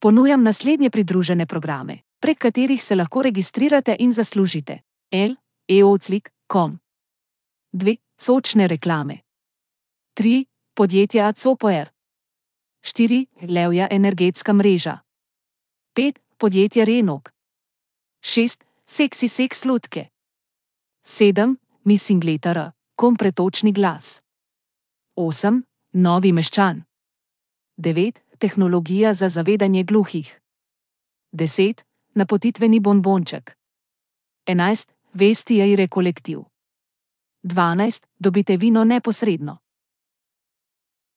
Ponujam naslednje pridružene programe, prek katerih se lahko registrirate in zaslužite. L. eoclik.com 2. Sočne reklame 3. Podjetje Acopoer 4. Levja energetska mreža 5. Podjetje Renok 6. Seksi seks lutke 7. Missing letter, kom pretočni glas 8. Novi meščan 9. Tehnologija za zavedanje gluhih 10. Napotitveni bonbonček 11. Vesti Aire kolektiv 12. Dobite vino neposredno